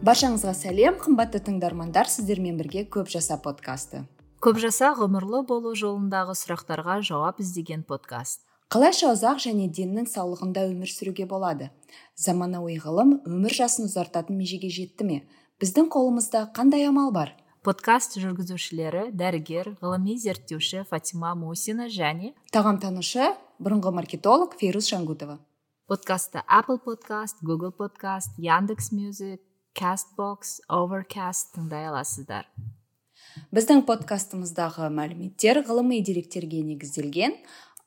баршаңызға сәлем қымбатты тыңдармандар сіздермен бірге көп жаса подкасты. Көп жаса ғұмырлы болу жолындағы сұрақтарға жауап іздеген подкаст. Қалайша ұзақ және деннің саулығында өмір сүруге болады? Заманауи ғылым өмір жасын ұзартатын межеге жетті ме? Біздің қолымызда қандай амал бар? Подкаст жүргізушілері дәрігер ғылыми зерттеуші фатима мусина және тағамтанушы бұрынғы маркетолог фейрус шангутова. подкастты apple podcast google podcast яндекс мюзик castbox overcast тыңдай аласыздар. Біздің подкастымыздағы мәліметтер ғылыми деректерге негізделген.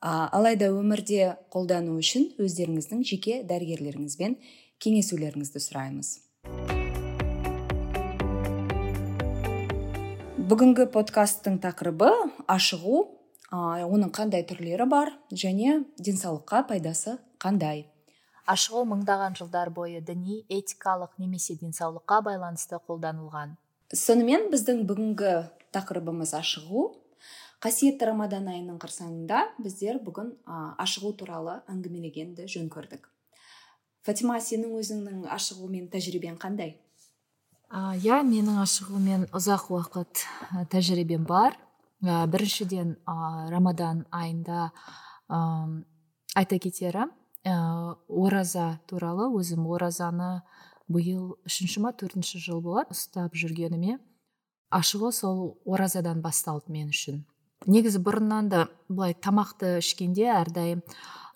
Алайда өмірде қолдану үшін өздеріңіздің жеке дәрігерлеріңізбен кеңесулеріңізді сұраймыз. Бүгінгі подкасттың тақырыбы ашығу. Оның қандай түрлері бар және денсаулыққа пайдасы қандай? Ашығу мыңдаған жылдар бойы діни этикалық немесе денсаулыққа байланысты қолданылған. Сонымен біздің бүгінгі тақырыбымыз ашығу. Қасиетті рамадан айының қарсаңында біздер бүгін ашығу туралы әңгімелегенді жөн көрдік. Фатима сенің өзіңнің ашығумен тәжірибең қандай? Иә менің ашығумен ұзақ уақыт тәжірибем бар. Ә, біріншіден ә, рамадан айында ә, айта кетерім ә, ораза туралы өзім оразаны биыл үшінші ма төртінші жыл болады ұстап жүргеніме. Ашығы сол оразадан басталды мен үшін. Негізі бұрыннан да былай тамақты ішкенде әрдайым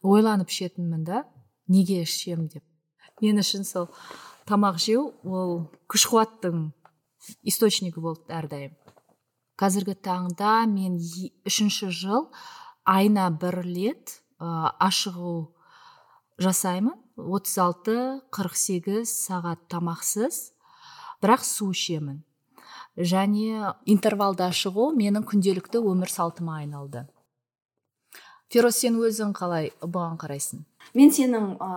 ойланып ішетінмін да неге ішемін деп. Мен үшін сол тамақ жеу ол күш қуаттың источнигі болды әрдайым. Қазіргі таңда мен үшінші жыл айына бір рет ә, ашығу жасаймын. 36-48 сағат тамақсыз бірақ су ішемін. Және интервалда шығу менің күнделікті өмір салтыма айналды. Фирос сен өзің қалай бұған қарайсың? Мен сенің ә,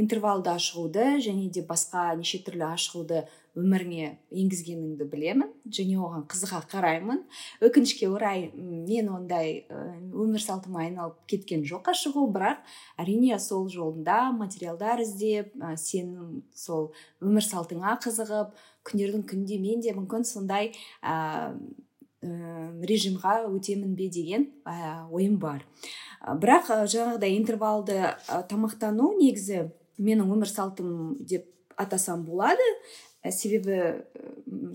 интервалды ашығуды және де басқа неше түрлі ашығуды өміріңе енгізгеніңді білемін. Және оған қызыға қараймын. Өкінішке орай мен ондай өмір салтыма айналып кеткен жоқ шығу. Бірақ әрине сол жолында материалдар іздеп ә, сенің сол өмір салтыңа қызығып күндердің күнінде мен де мүмкін сондай ә, режимға өтемін бе деген ойым бар. Бірақ жаңағыдай интервалды тамақтану негізі менің өмір салтым деп атасам болады. Себебі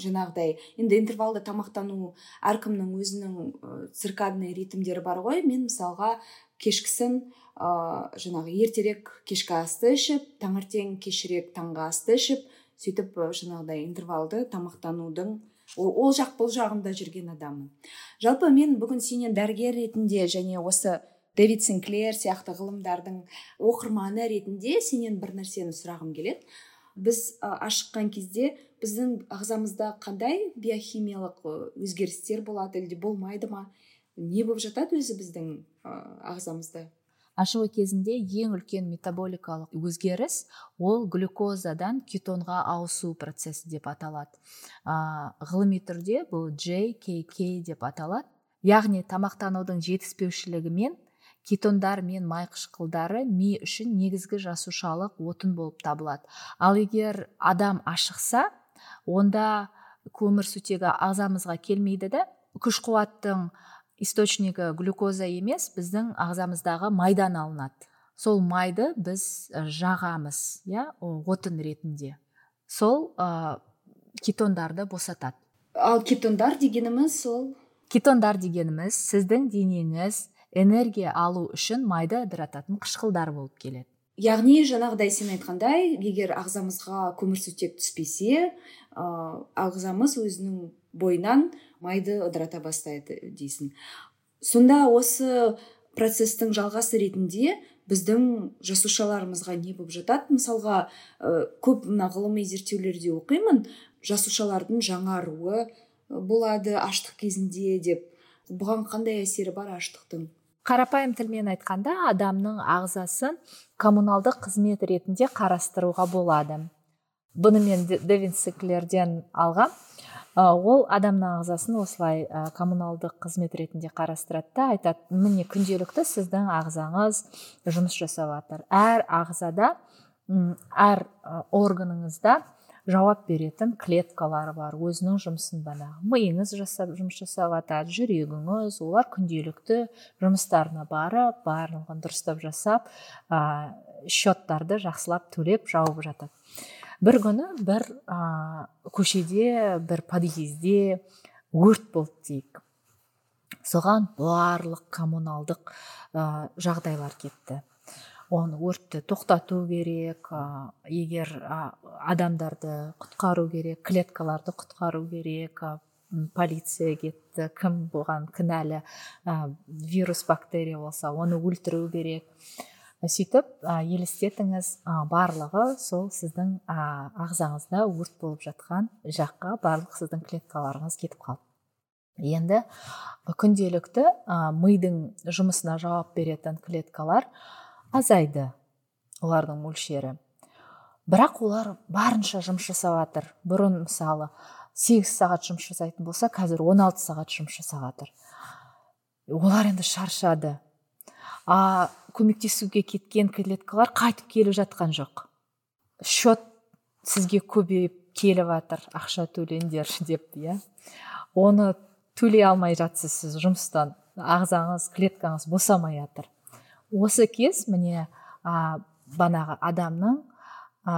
жаңағыдай енді интервалды тамақтану әркімнің өзінің циркадный ритмдері бар ғой. Мен мысалға кешкісін ә, жаңағы ертерек кешкі асты ішіп таңертең кешірек таңғы асты ішіп сөйтіп жаңағыдай интервалды тамақтанудың ол жақ бұл жағында жүрген адаммын. Жалпы мен бүгін сенен дәрігер ретінде және осы дэвид синклер сияқты ғылымдардың оқырманы ретінде сенен бір нәрсені сұрағым келеді. Біз ашыққан кезде біздің ағзамызда қандай биохимиялық өзгерістер болады әлде болмайды ма? Не болып жатады өзі біздің ағзамызда? Ашығу кезінде ең үлкен метаболикалық өзгеріс ол глюкозадан кетонға ауысу процесі деп аталады. Ә, ғылыми түрде бұл JKK деп аталады. Яғни тамақтанудың жетіспеушілігімен кетондар мен май қышқылдары ми үшін негізгі жасушалық отын болып табылады. Ал егер адам ашықса онда көмірсутегі ағзамызға келмейді да күш қуаттың источнигі глюкоза емес біздің ағзамыздағы майдан алынады. Сол майды біз жағамыз иә отын ретінде. Сол ә, кетондарды босатады. Ал кетондар дегеніміз сол? Кетондар дегеніміз сіздің денеңіз энергия алу үшін майды ыдырататын қышқылдар болып келеді. Яғни жаңағыдай сен айтқандай егер ағзамызға көмірсутек түспесе ә, ағзамыз өзінің бойынан майды ыдырата бастайды дейсің. Сонда осы процестің жалғасы ретінде біздің жасушаларымызға не болып жатады? Мысалға ә, көп мына ғылыми зерттеулерде оқимын жасушалардың жаңаруы болады аштық кезінде деп. Бұған қандай әсері бар аштықтың? Қарапайым тілмен айтқанда адамның ағзасын коммуналдық қызмет ретінде қарастыруға болады. Бұны мен дэвин сиклерден алғам. Ол адамның ағзасын осылай коммуналдық қызмет ретінде қарастырады да айтады міне күнделікті сіздің ағзаңыз жұмыс жасап жатыр әр ағзада әр органыңызда жауап беретін клеткалары бар өзінің жұмысын бағанағы миыңыз жасап жұмыс жасап жатады жүрегіңіз олар күнделікті жұмыстарына барып барлығын дұрыстап жасап ә, счеттарды жақсылап төлеп жауып жатады бір күні бір ә, көшеде бір подъезде өрт болды дейік. Соған барлық коммуналдық ә, жағдайлар кетті. Оны өртті тоқтату керек егер адамдарды құтқару керек клеткаларды құтқару керек полиция кетті кім бұған кінәлі вирус бактерия болса оны өлтіру керек. Сөйтіп елестетіңіз барлығы сол сіздің ағзаңызда өрт болып жатқан жаққа барлық сіздің клеткаларыңыз кетіп қалды. Енді күнделікті мидың жұмысына жауап беретін клеткалар азайды олардың мөлшері. Бірақ олар барынша жұмыс жасап жатыр бұрын мысалы сегіз сағат жұмыс жасайтын болса қазір 16 сағат жұмыс жасап жатыр олар енді шаршады. А көмектесуге кеткен клеткалар қайтып келіп жатқан жоқ. Счет сізге көбейіп келіп жатыр ақша төлеңдер деп иә. Оны төлей алмай жатсыз сіз жұмыстан. Ағзаңыз клеткаңыз босамай жатыр. Осы кез міне ә, банағы адамның ә,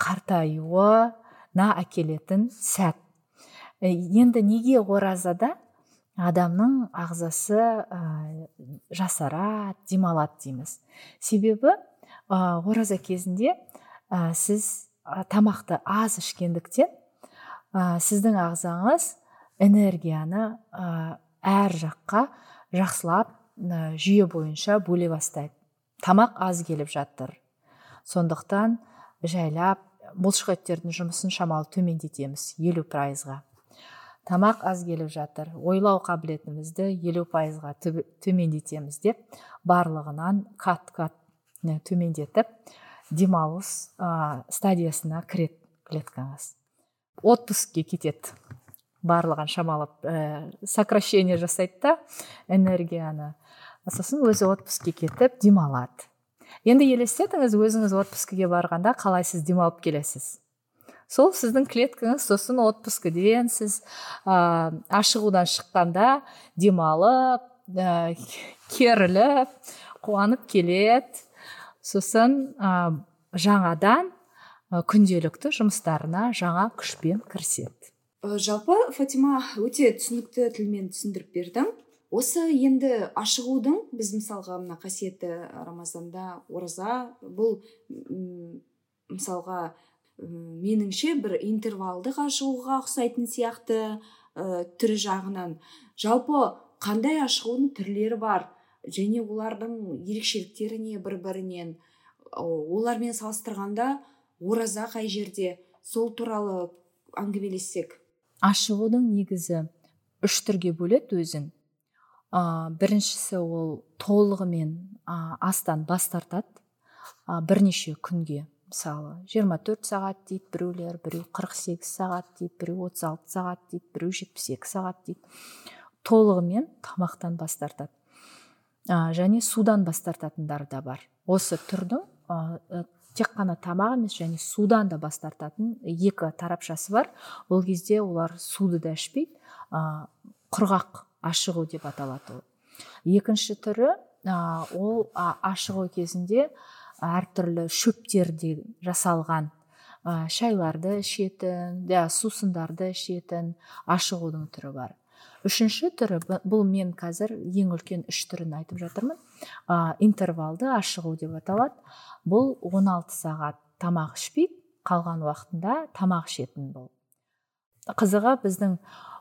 қартаюына әкелетін сәт. Ә, енді неге оразада адамның ағзасы ә, жасарады демалады дейміз? Себебі ә, ораза кезінде ә, сіз тамақты аз ішкендіктен ә, сіздің ағзаңыз энергияны ә, әр жаққа жақсылап жүйе бойынша бөле бастайды. Тамақ аз келіп жатыр. Сондықтан жайлап бұлшықеттердің жұмысын шамалы төмендетеміз елу пайызға. Тамақ аз келіп жатыр. Ойлау қабілетімізді елу пайызға төмендетеміз деп барлығынан кат төмендетіп демалыс ә, стадиясына кіреді клеткаңыз отпускке кетеді. Барлығын шамалап ә, сокращение жасайды да энергияны. Сосын өзі отпускке кетіп демалады. Енді елестетіңіз өзіңіз отпускіге барғанда қалай сіз демалып келесіз? Сол сіздің клеткаңыз сосын отпускіден сіз ә, ашығудан шыққанда демалып ә, керіліп қуанып келеді. Сосын ә, жаңадан ә, күнделікті жұмыстарына жаңа күшпен кіріседі. Жалпы фатима өте түсінікті тілмен түсіндіріп бердің осы енді ашығудың біз мысалға мына қасиетті рамазанда ораза бұл мысалға меніңше бір интервалдық ашығуға ұқсайтын сияқты ә, түрі жағынан. Жалпы қандай ашығудың түрлері бар? Және олардың ерекшеліктері не бір бірінен олармен салыстырғанда ораза қай жерде? Сол туралы әңгімелессек. Ашығудың негізі үш түрге бөледі өзін. Ә, біріншісі ол толығымен ә, астан бас тартады. Ә, бірнеше күнге мысалы 24 сағат дейді біреулер біреу 48 сағат дейді біреу 36 сағат дейді біреу 72 сағат дейді. Толығымен тамақтан бас тартады. Ә, және судан бас тартатындар да бар. Осы түрдің ә, тек қана тамақ емес және судан да бас тартатын екі тарапшасы бар. Ол кезде олар суды да ішпейді құрғақ ашығу деп аталады ол. Екінші түрі ол ашығу кезінде әртүрлі шөптерден жасалған шайларды ішетін иә сусындарды ішетін ашығудың түрі бар. Үшінші түрі бұл мен қазір ең үлкен үш түрін айтып жатырмын. Ә, интервалды ашығу деп аталады. Бұл 16 сағат тамақ ішпейді қалған уақытында тамақ ішетін бұл қызығы біздің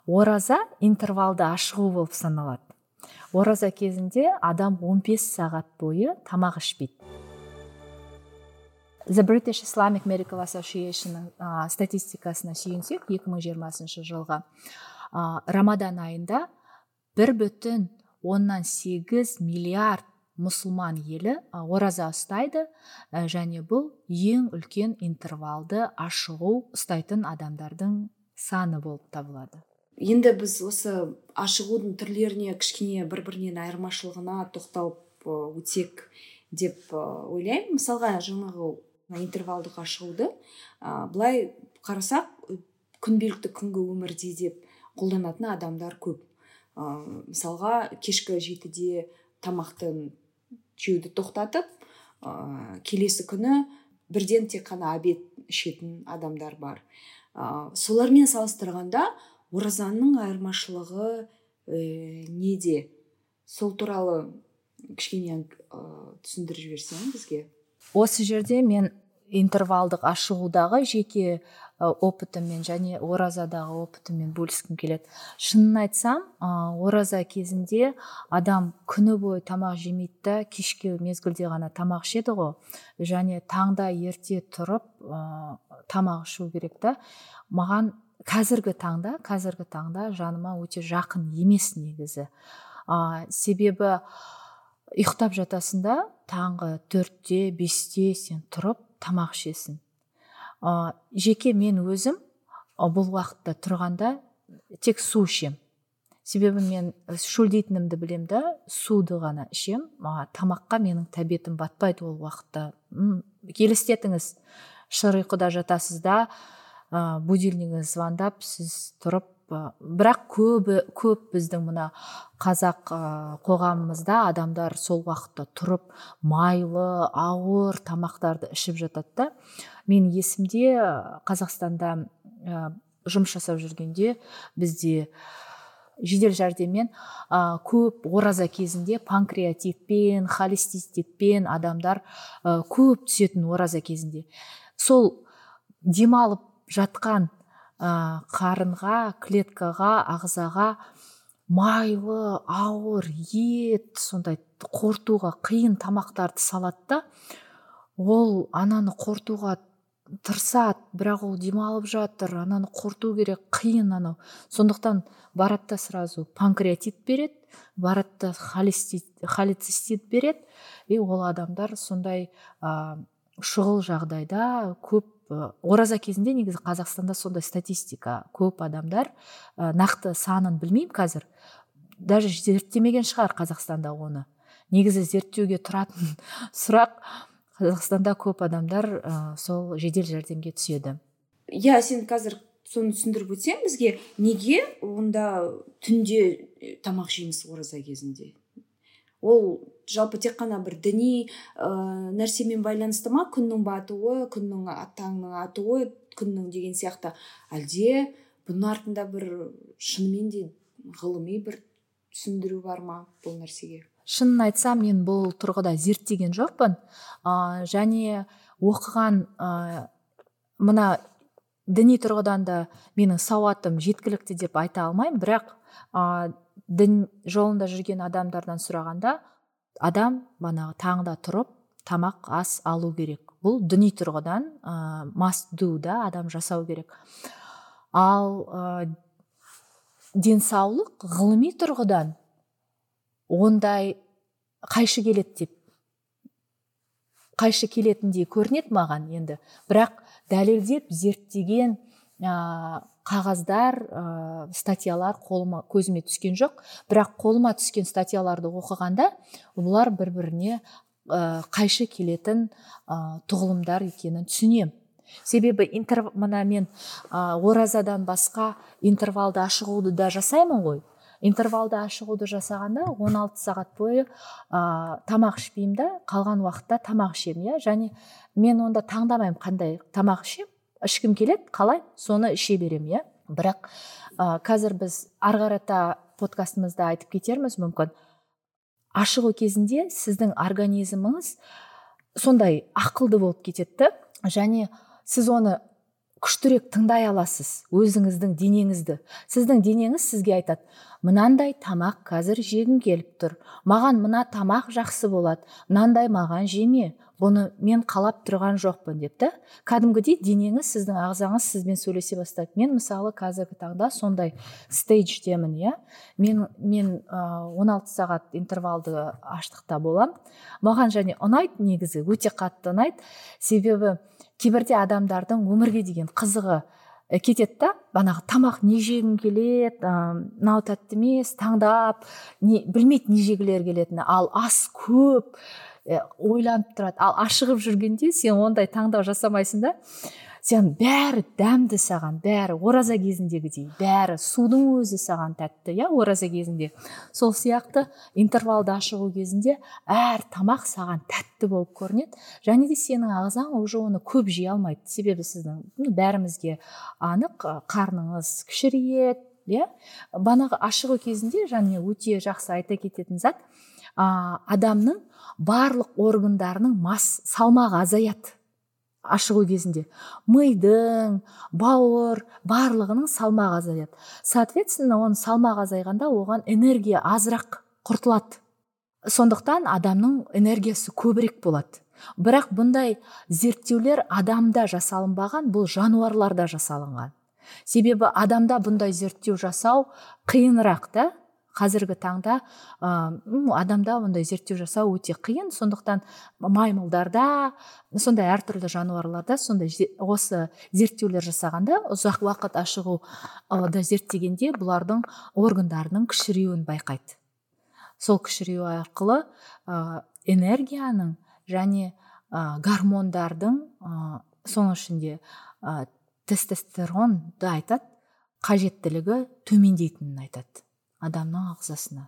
ораза интервалды ашығу болып саналады. Ораза кезінде адам 15 сағат бойы тамақ ішпейді. The British Islamic Medical Association ә, статистикасына сүйенсек 2020 жылғы ә, рамадан айында бір бүтін оннан сегіз миллиард мұсылман елі ораза ұстайды және бұл ең үлкен интервалды ашығу ұстайтын адамдардың саны болып табылады. Енді біз осы ашығудың түрлеріне кішкене бір бірінен айырмашылығына тоқталып өтсек деп ойлаймын. Мысалға жаңағы интервалдық ашығуды ә, былай қарасақ күнделікті күнгі өмірде деп қолданатын адамдар көп. Ә, мысалға кешкі жетіде тамақты жеуді тоқтатып ә, келесі күні бірден тек қана обед ішетін адамдар бар. Ә, солармен салыстырғанда оразаның айырмашылығы ә, неде? Сол туралы кішкене ә, түсіндіріп жіберсең бізге. Осы жерде мен интервалдық ашығудағы жеке опытыммен және оразадағы опытыммен бөліскім келеді. Шынын айтсам ораза кезінде адам күні бойы тамақ жемейді да кешке мезгілде ғана тамақ ішеді ғой. Және таңда ерте тұрып тамақ ішу керек та. Маған қазіргі таңда қазіргі таңда жаныма өте жақын емес негізі. Ә, себебі ұйықтап жатасың да таңғы төртте бесте сен тұрып тамақ ішесің. Ә, жеке мен өзім бұл уақытта тұрғанда тек су ішем. Себебі мен шөлдейтінімді білем да суды ғана ішем. Ә, тамаққа менің тәбетім батпайды ол уақытта. М, елестетіңіз. Шыр ұйқыда жатасыз да ә, будильнигіңіз звондап сіз тұрып бірақ көбі көп біздің мына қазақ қоғамымызда адамдар сол уақытта тұрып майлы ауыр тамақтарды ішіп жатады да. Мен есімде қазақстанда жұмыс жасап жүргенде бізде жедел жәрдеммен ә, көп ораза кезінде панкреатитпен холеститпен адамдар ә, көп түсетін ораза кезінде. Сол демалып жатқан қарынға клеткаға ағзаға майлы ауыр ет сондай қорытуға қиын тамақтарды салады да ол ананы қорытуға тырысады бірақ ол демалып жатыр ананы қорыту керек қиын анау. Сондықтан барады да сразу панкреатит береді барады да холецистит береді и ол адамдар сондай ә, шұғыл жағдайда көп ораза кезінде негізі қазақстанда сондай статистика көп адамдар ә, нақты санын білмеймін қазір. Даже зерттемеген шығар қазақстанда оны. Негізі зерттеуге тұратын сұрақ қазақстанда көп адамдар ә, сол жедел жәрдемге түседі. Иә сен қазір соны түсіндіріп өтсең бізге неге онда түнде тамақ жейміз ораза кезінде? Ол жалпы тек қана бір діни ә, нәрсемен байланысты ма? Күннің батуы күннің таңның атуы күннің деген сияқты. Әлде бұның артында бір шынымен де ғылыми бір түсіндіру бар ма бұл нәрсеге? Шынын айтсам мен бұл тұрғыда зерттеген жоқпын. Ә, және оқыған ә, мына діни тұрғыдан да менің сауатым жеткілікті деп айта алмаймын. Бірақ дін жолында жүрген адамдардан сұрағанда адам манағы таңда тұрып тамақ ас алу керек. Бұл діни тұрғыдан ә, do да адам жасау керек. Ал ә, денсаулық ғылыми тұрғыдан ондай қайшы келеді деп қайшы келетіндей көрінеді маған енді. Бірақ дәлелдеп зерттеген қағаздар ә, статьялар қолыма көзіме түскен жоқ. Бірақ қолыма түскен статьяларды оқығанда бұлар бір біріне ә, қайшы келетін ә, тұғылымдар екенін түсінемін себебі мына мен ә, оразадан басқа интервалды ашығуды да жасаймын ғой. Интервалды ашығуды жасағанда 16 сағат бойы ә, тамақ ішпеймін да қалған уақытта тамақ ішемін иә. Және мен онда таңдамаймын қандай тамақ ішемін. Ішкім келеді қалай? Соны іше беремін иә. Бірақ ә, қазір біз ары қарата подкастымызда айтып кетерміз мүмкін. Ашығу кезінде сіздің организміңіз сондай ақылды болып кетеді және сіз оны күштірек тыңдай аласыз өзіңіздің денеңізді. Сіздің денеңіз сізге айтады мынандай тамақ қазір жегім келіп тұр. Маған мына тамақ жақсы болады. Мынандай маған жеме. Бұны мен қалап тұрған жоқпын деп та кәдімгідей денеңіз сіздің ағзаңыз сізбен сөйлесе бастайды. Мен мысалы қазіргі таңда сондай стейдждемін иә. Мен мен он алты сағат интервалды аштықта боламын. Маған және ұнайды негізі өте қатты ұнайды. Себебі кейбірде адамдардың өмірге деген қызығы Э, кетеді да. Бағанағы тамақ не жегім келеді мынау тәтті емес таңдап не білмейді не жегілері келетіні. Ал ас көп ә, ойланып тұрады. Ал ашығып жүргенде сен ондай таңдау жасамайсың да сен бәрі дәмді саған бәрі ораза кезіндегідей бәрі судың өзі саған тәтті иә ораза кезінде. Сол сияқты интервалды ашығу кезінде әр тамақ саған тәтті болып көрінеді. Және де сенің ағзаң уже оны көп жей алмайды. Себебі сіздің бәрімізге анық қарныңыз кішірейеді иә. Банағы ашығу кезінде және өте жақсы айта кететін зат ә, адамның барлық органдарының мас салмағы азаяды ашығу кезінде. Мидың бауыр барлығының салмағы азаяды. Соответственно оның салмағы азайғанда оған энергия азырақ құртылады. Сондықтан адамның энергиясы көбірек болады. Бірақ бұндай зерттеулер адамда жасалынбаған бұл жануарларда жасалынған. Себебі адамда бұндай зерттеу жасау қиынырақ та қазіргі таңда ә, адамда ондай зерттеу жасау өте қиын. Сондықтан маймылдарда сондай әртүрлі жануарларда сондай осы зерттеулер жасағанда ұзақ уақыт ашығу да зерттегенде бұлардың органдарының кішіреуін байқайды. Сол кішіреу арқылы ә, энергияның және ә, гормондардың ә, соның ішінде ә, тестостеронды айтады қажеттілігі төмендейтінін айтады. Адамның ағзасына.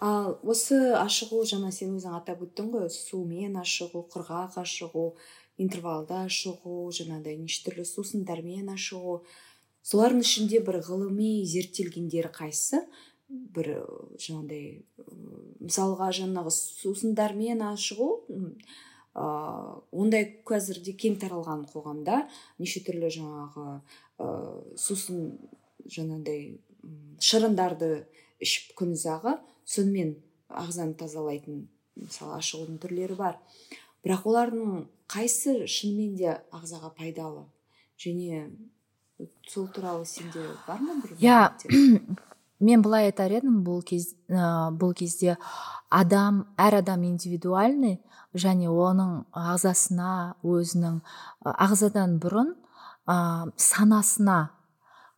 Ал осы ашығу жаңа сен өзің атап өттің ғой сумен ашығу құрғақ ашығу интервалды ашығу жаңағыдай неше түрлі сусындармен ашығу. Солардың ішінде бір ғылыми зерттелгендері қайсысы бір жаңағыдай мысалға жаңағы сусындармен ашығу ыыы ондай қазірде кең таралған қоғамда неше түрлі жаңағы ыыы сусын жаңағыдай шырындарды ішіп күн ұзағы сонымен ағзаны тазалайтын мысалы ашығудың түрлері бар. Бірақ олардың қайсы шынымен де ағзаға пайдалы? Және сол туралы сенде бар ма бір иә мен былай айтар едім бұл кез бұл кезде адам әр адам индивидуальный және оның ағзасына өзінің ағзадан бұрын ә, санасына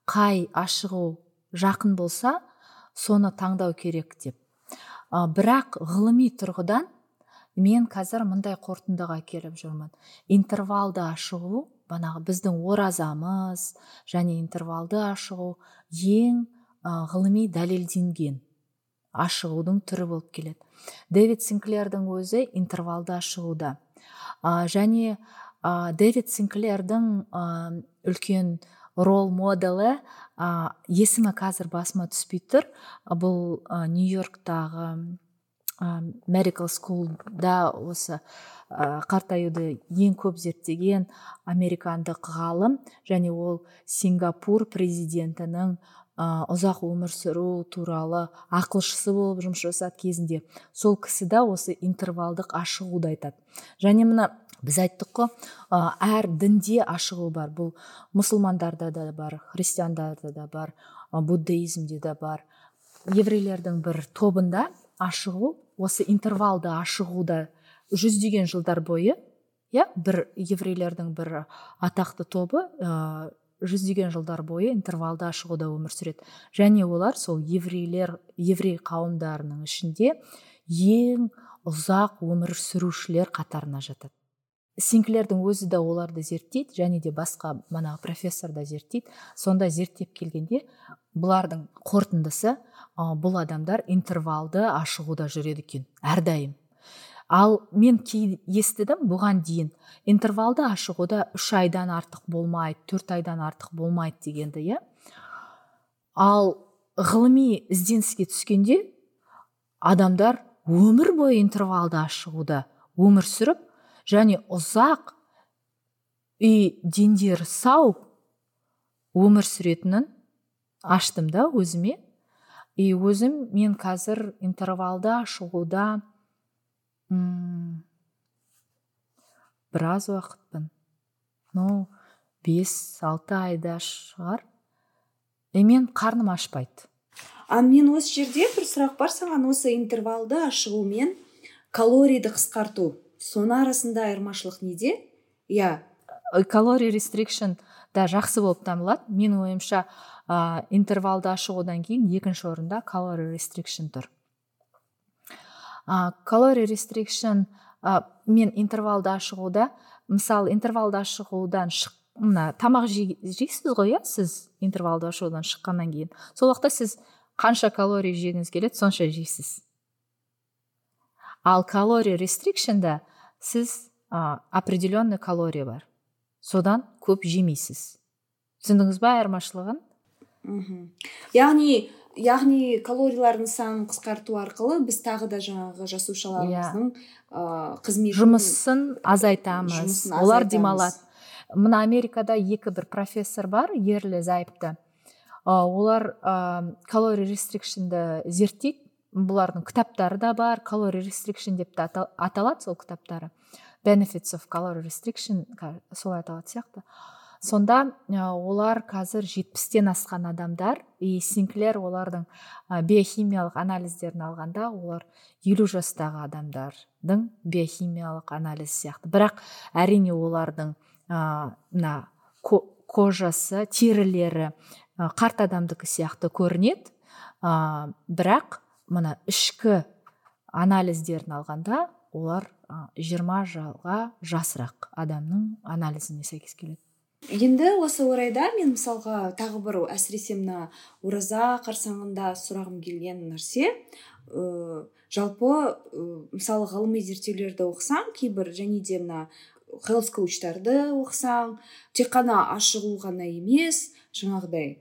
қай ашығу жақын болса соны таңдау керек деп. Ә, бірақ ғылыми тұрғыдан мен қазір мындай қорытындыға келіп жүрмін. Интервалды ашығу банағы біздің оразамыз және интервалды ашығу ең ғылыми дәлелденген ашығудың түрі болып келеді. Дэвид синклердің өзі интервалды ашығуда. Ә, және дэвид синклердің ә, үлкен рол моделі. Ә, есімі қазір басыма түспей тұр. Бұл ә, нью йорктағы ә, medical schoolда осы ә, қартаюды ең көп зерттеген американдық ғалым. Және ол сингапур президентінің ә, ұзақ өмір сүру туралы ақылшысы болып жұмыс жасады кезінде. Сол кісі да осы интервалдық ашығуды айтады. Және мына біз айттық қой. Әр дінде ашығу бар. Бұл мұсылмандарда да бар христиандарда да бар буддизмде де бар. Еврейлердің бір тобында ашығу осы интервалды ашығуда жүздеген жылдар бойы иә бір еврейлердің бір атақты тобы ә, жүздеген жылдар бойы интервалды ашығуда өмір сүреді. Және олар сол еврейлер еврей қауымдарының ішінде ең ұзақ өмір сүрушілер қатарына жатады. Синклердің өзі де оларды зерттейді және де басқа мана профессор да зерттейді. Сонда зерттеп келгенде бұлардың қорытындысы бұл адамдар интервалды ашығуда жүреді екен әрдайым. Ал мен кей естідім бұған дейін интервалды ашығуда үш айдан артық болмайды төрт айдан артық болмайды дегенді иә. Ал ғылыми ізденіске түскенде адамдар өмір бойы интервалды ашығуда өмір сүріп және ұзақ үй дендері сау өмір сүретінін аштым да өзіме. И өзім мен қазір интервалда шығуда біраз уақытпын. Ну бес алты айда шығар. И мен қарным ашпайды. А мен осы жерде бір сұрақ бар саған. Осы интервалды ашығу мен калорийді қысқарту. Соның арасында айырмашылық неде? Иә. Калорий рестрикшн да жақсы болып танылады менің ойымша ә, интервалды ашығудан кейін екінші орында калорий рестрикшн тұр. Калорий рестрикшн ә, мен интервалды ашығуда мысалы интервалды ашығудан шық мына тамақ жейсіз ғой иә сіз интервалды ашудан шыққаннан кейін? Сол уақытта сіз қанша калория жегіңіз келеді сонша жейсіз. Ал калория рестрикшнда сіз ә, определенный калория бар. Содан көп жемейсіз. Түсіндіңіз ба айырмашылығын? Мхм яғни яғни калориялардың санын қысқарту арқылы біз тағы да жаңағы жасушаларымыздың yeah. қызметін жұмысын азайтамыз. Жұмысын олар демалады. Мына америкада екі бір профессор бар ерлі зайыпты. Олар ә, калорий рестрикшнді зерттейді. Бұлардың кітаптары да бар калорий рестрикшн деп те аталады сол кітаптары. Benefits of calorie restriction солай аталатын сияқты. Сонда олар қазір жетпістен асқан адамдар и синклер олардың биохимиялық анализдерін алғанда олар елу жастағы адамдардың биохимиялық анализ сияқты. Бірақ әрине олардың мына кожасы терілері қарт адамдікі сияқты көрінеді бірақ мына ішкі анализдерін алғанда олар жиырма жылға жасырақ адамның анализіне сәйкес келеді. Енді осы орайда мен мысалға тағы бір әсіресе мына ораза қарсаңында сұрағым келген нәрсе ә, жалпы мысалы ғылыми зерттеулерді оқысаң кейбір және де мына хелс коучтарды оқысаң тек қана ашығу ғана емес жаңағыдай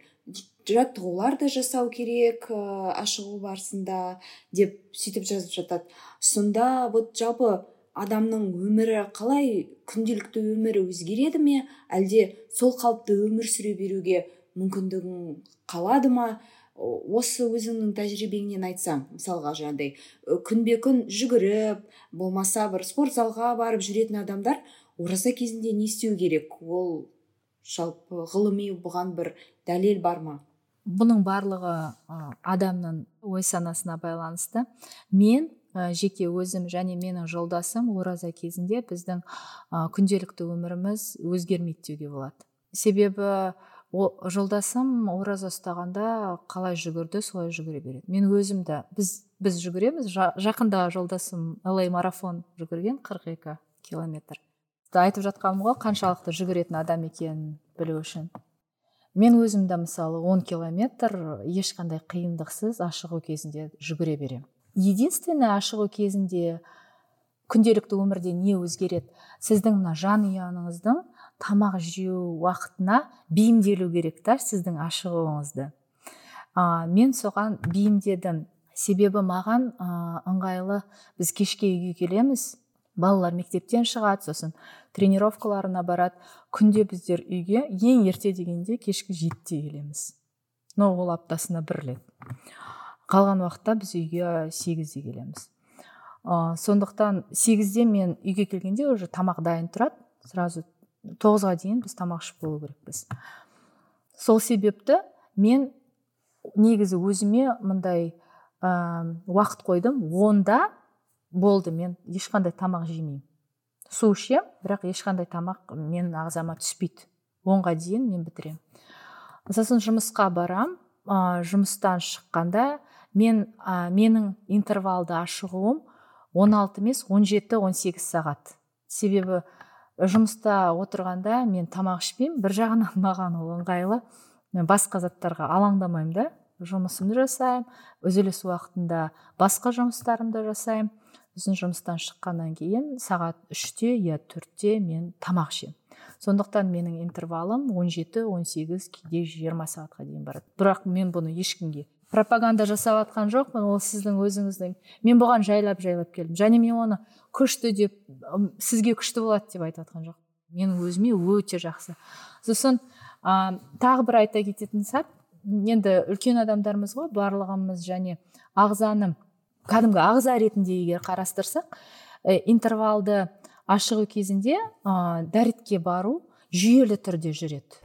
жаттығулар да жасау керек ә, ашығу барысында деп сөйтіп жазып жатады. Сонда вот жалпы адамның өмірі қалай күнделікті өмірі өзгереді ме? Әлде сол қалыпты өмір сүре беруге мүмкіндігің қалады ма? Осы өзіңнің тәжірибеңнен айтсаң мысалға жаңағыдай күнбе күн жүгіріп болмаса бір спорт залға барып жүретін адамдар ораза кезінде не істеу керек? Ол жалпы ғылыми бұған бір дәлел бар ма? Бұның барлығы адамның ой санасына байланысты. Мен жеке өзім және менің жолдасым ораза кезінде біздің күнделікті өміріміз өзгермейді деуге болады. Себебі о, жолдасым ораза ұстағанда қалай жүгірді солай жүгіре береді. Мен өзім де біз біз жүгіреміз. Жа, жақында жолдасым ла марафон жүгірген 42 километр. Айтып жатқаным ғой қаншалықты жүгіретін адам екенін білу үшін. Мен өзім де мысалы 10 километр ешқандай қиындықсыз ашығу кезінде жүгіре беремін. Единственное ашығу кезінде күнделікті өмірде не өзгереді? Сіздің мына жанұяңыздың тамақ жеу уақытына бейімделу керек та сіздің ашығуыңызды. А, мен соған бейімдедім. Себебі маған ыңғайлы біз кешке үйге келеміз балалар мектептен шығады сосын тренировкаларына барады. Күнде біздер үйге ең ерте дегенде кешкі жетіде келеміз. Но ол аптасына бір рет. Қалған уақытта біз үйге сегізде келеміз. Ә, сондықтан сегізде мен үйге келгенде уже тамақ дайын тұрады. Сразу тоғызға дейін біз тамақ ішіп болу керекпіз. Сол себепті мен негізі өзіме мындай ә, уақыт қойдым. Онда болды мен ешқандай тамақ жемеймін. Су ішемін бірақ ешқандай тамақ менің ағзама түспейді. Онға дейін мен бітіремін. Сосын жұмысқа барам. Ә, жұмыстан шыққанда мен ә, менің интервалды ашығуым 16 емес 17-18 сағат. Себебі жұмыста отырғанда мен тамақ ішпеймін. Бір жағынан маған ол ыңғайлы. Мен басқа заттарға алаңдамаймын да. Жұмысымды жасаймын. Үзіліс уақытында басқа жұмыстарымды жасаймын. Сосын жұмыстан шыққаннан кейін сағат үште я төртте мен тамақ ішемін. Сондықтан менің интервалым 17-18 кейде 20 сағатқа дейін барады. Бірақ мен бұны ешкімге пропаганда жасап жатқан жоқпын ол сіздің өзіңіздің. Мен бұған жайлап жайлап келдім. Және мен оны күшті деп сізге күшті болады деп айтып жатқан жоқ менің өзіме өте жақсы. Сосын ә, тағы бір айта кететін сәт. Енді үлкен адамдармыз ғой барлығымыз және ағзаны кәдімгі ағза ретінде егер қарастырсақ ә, интервалды ашығу кезінде ә, дәретке бару жүйелі түрде жүреді.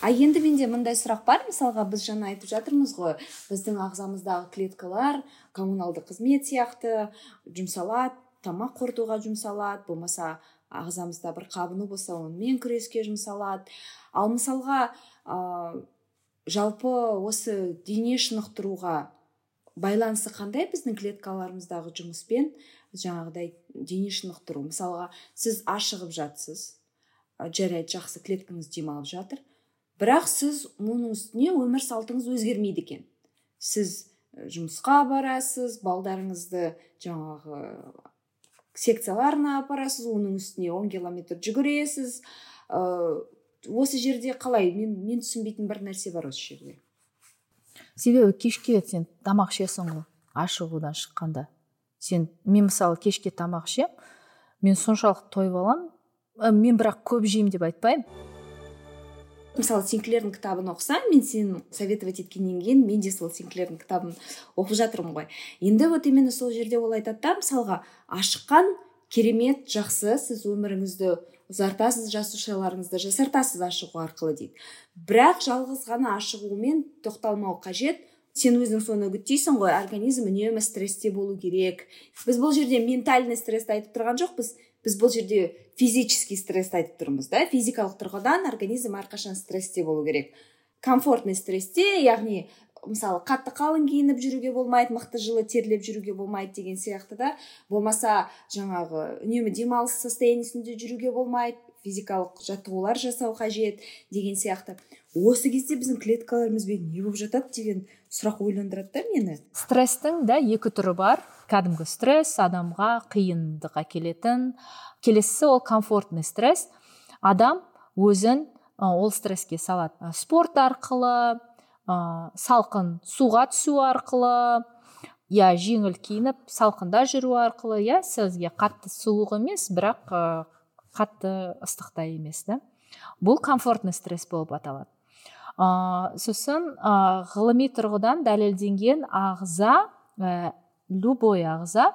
А енді менде мындай сұрақ бар. Мысалға біз жаңа айтып жатырмыз ғой біздің ағзамыздағы клеткалар коммуналдық қызмет сияқты жұмсалады тамақ қорытуға жұмсалады болмаса ағзамызда бір қабыну болса онымен күреске жұмсалады. Ал мысалға жалпы осы дене шынықтыруға байланысы қандай біздің клеткаларымыздағы жұмыспен? Жаңағыдай дене шынықтыру. Мысалға сіз ашығып жатсыз жарайды жақсы клеткаңыз демалып жатыр. Бірақ сіз оның үстіне өмір салтыңыз өзгермейді екен. Сіз жұмысқа барасыз балдарыңызды жаңағы секцияларына апарасыз оның үстіне 10 километр жүгіресіз осы жерде қалай? Мен мен түсінбейтін бір нәрсе бар осы жерде. Себебі кешке сен тамақ ішесің ғой ашығудан шыққанда. Сен мен мысалы кешке тамақ ішемін мен соншалықты тойып аламын мен бірақ көп жеймін деп айтпаймын. Мысалы синклердің кітабын оқысам мен сен советовать еткеннен кейін мен де сол синклердің кітабын оқып жатырмын ғой. Енді вот именно сол жерде ол айтады да мысалға ашыққан керемет жақсы сіз өміріңізді ұзартасыз жасушаларыңызды жасартасыз ашығу арқылы дейді. Бірақ жалғыз ғана ашығумен тоқталмау қажет. Сен өзің соны үгіттейсің ғой организм үнемі стрессте болу керек. Біз бұл жерде ментальный стрессті айтып тұрған жоқпыз. Біз бұл жерде физический стрессті айтып тұрмыз да. Физикалық тұрғыдан организм әрқашан стрессте болу керек. Комфортный стрессте яғни мысалы қатты қалың киініп жүруге болмайды мықты жылы терлеп жүруге болмайды деген сияқты да. Болмаса жаңағы үнемі демалыс состояниесінде жүруге болмайды физикалық жаттығулар жасау қажет деген сияқты. Осы кезде біздің клеткаларымызбен не болып жатады деген сұрақ ойландырады да мені. Стресстің да екі түрі бар. Кәдімгі стресс адамға қиындық әкелетін. Келесісі ол комфортный стресс. Адам өзін ол стресске салады. Спорт арқылы ә, салқын суға түсу арқылы я жеңіл киініп салқында жүру арқылы иә сізге қатты суық емес бірақ ә, қатты ыстық та емес да. Бұл комфортный стресс болып аталады. Ә, сосын ә, ғылыми тұрғыдан дәлелденген ағза ә, любой ағза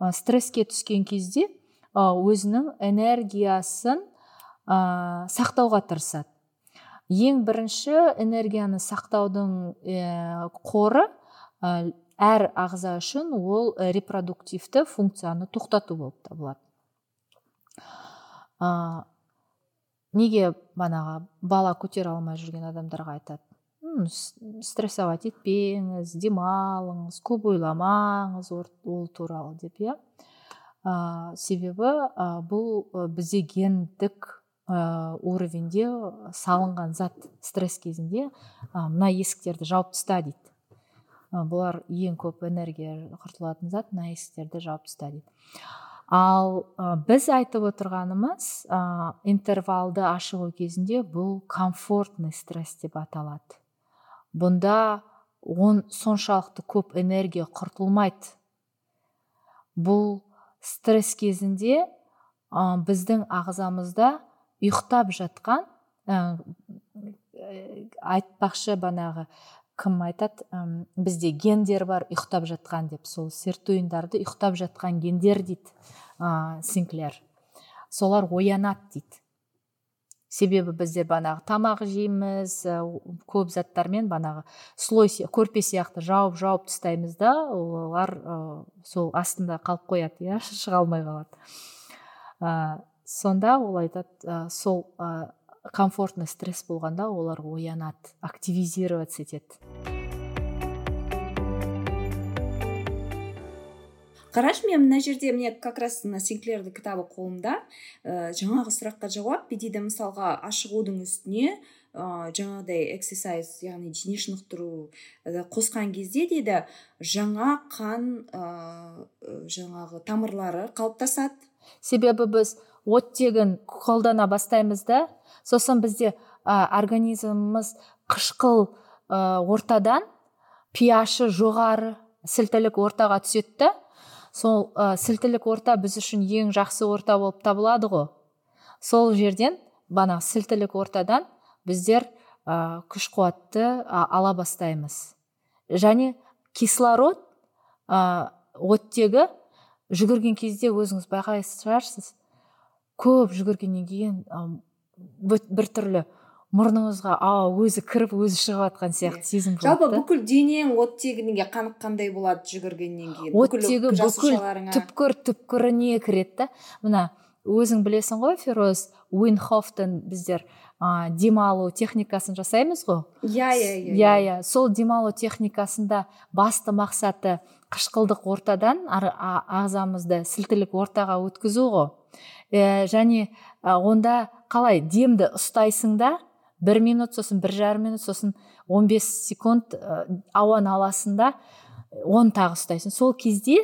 ә, стресске түскен кезде өзінің энергиясын ә, сақтауға тырысады. Ең бірінші энергияны сақтаудың ә, қоры ә, әр ағза үшін ол репродуктивті функцияны тоқтату болып табылады. Неге банағы бала көтере алмай жүрген адамдарға айтады? Стрессовать етпеңіз демалыңыз көп ойламаңыз ол туралы деп иә? Себебі бұл бізде гендік ә, уровеньде салынған зат стресс кезінде ә, мына есіктерді жауып таста дейді. Ә, бұлар ең көп энергия құртылатын зат мына есіктерді жауып таста дейді. Ал ә, біз айтып отырғанымыз ә, интервалды ашығу кезінде бұл комфортный стресс деп аталады. Бұнда он соншалықты көп энергия құртылмайды. Бұл стресс кезінде ә, біздің ағзамызда ұйықтап жатқан ә, айтпақшы банағы кім айтады? Бізде гендер бар ұйықтап жатқан деп. Сол сертуиндарды ұйықтап жатқан гендер дейді ә, синклер. Солар оянады дейді. Себебі біздер банағы тамақ жейміз көп заттармен банағы слой көрпе сияқты жауып жауып тастаймыз да олар ә, сол астында қалып қояды иә шыға алмай қалады. Сонда ол айтады ә, сол ә, комфортный стресс болғанда олар оянады активизироваться етеді. Қарашы мен мына жерде мне как раз мына синклердің кітабы қолымда. Ә, жаңағы сұраққа жауап дейді? Мысалға ашығудың үстіне ә, жаңағыдай эксерсайз яғни дене шынықтыру қосқан кезде дейді жаңа қан ә, жаңағы тамырлары қалыптасады. Себебі біз оттегін қолдана бастаймыз да сосын бізде ә, организміміз қышқыл ә, ортадан пиашы жоғары сілтілік ортаға түседі сол ә, сілтілік орта біз үшін ең жақсы орта болып табылады ғой. Сол жерден бана сілтілік ортадан біздер ә, күш қуатты ала бастаймыз. Және кислород ә, оттегі жүгірген кезде өзіңіз байқайтын шығарсыз көп жүгіргеннен кейін бір түрлі мұрныңызға а өзі кіріп өзі шығып жатқан сияқты сезім болады жалпы бүкіл денең оттегіне қаныққандай болады жүгіргеннен кейін? Оттегі бүкіл түпкір түпкіріне кіреді да. Мына өзің білесің ғой фероз уинхофтен біздер ә, демалу техникасын жасаймыз ғой. Иә иә иә иә. сол демалу техникасында басты мақсаты қышқылдық ортадан ағзамызды сілтілік ортаға өткізу ғой. Ә, және онда қалай демді ұстайсың да бір минут сосын бір жарым минут сосын 15 секунд ә, ауаны аласың да оны тағы ұстайсың. Сол кезде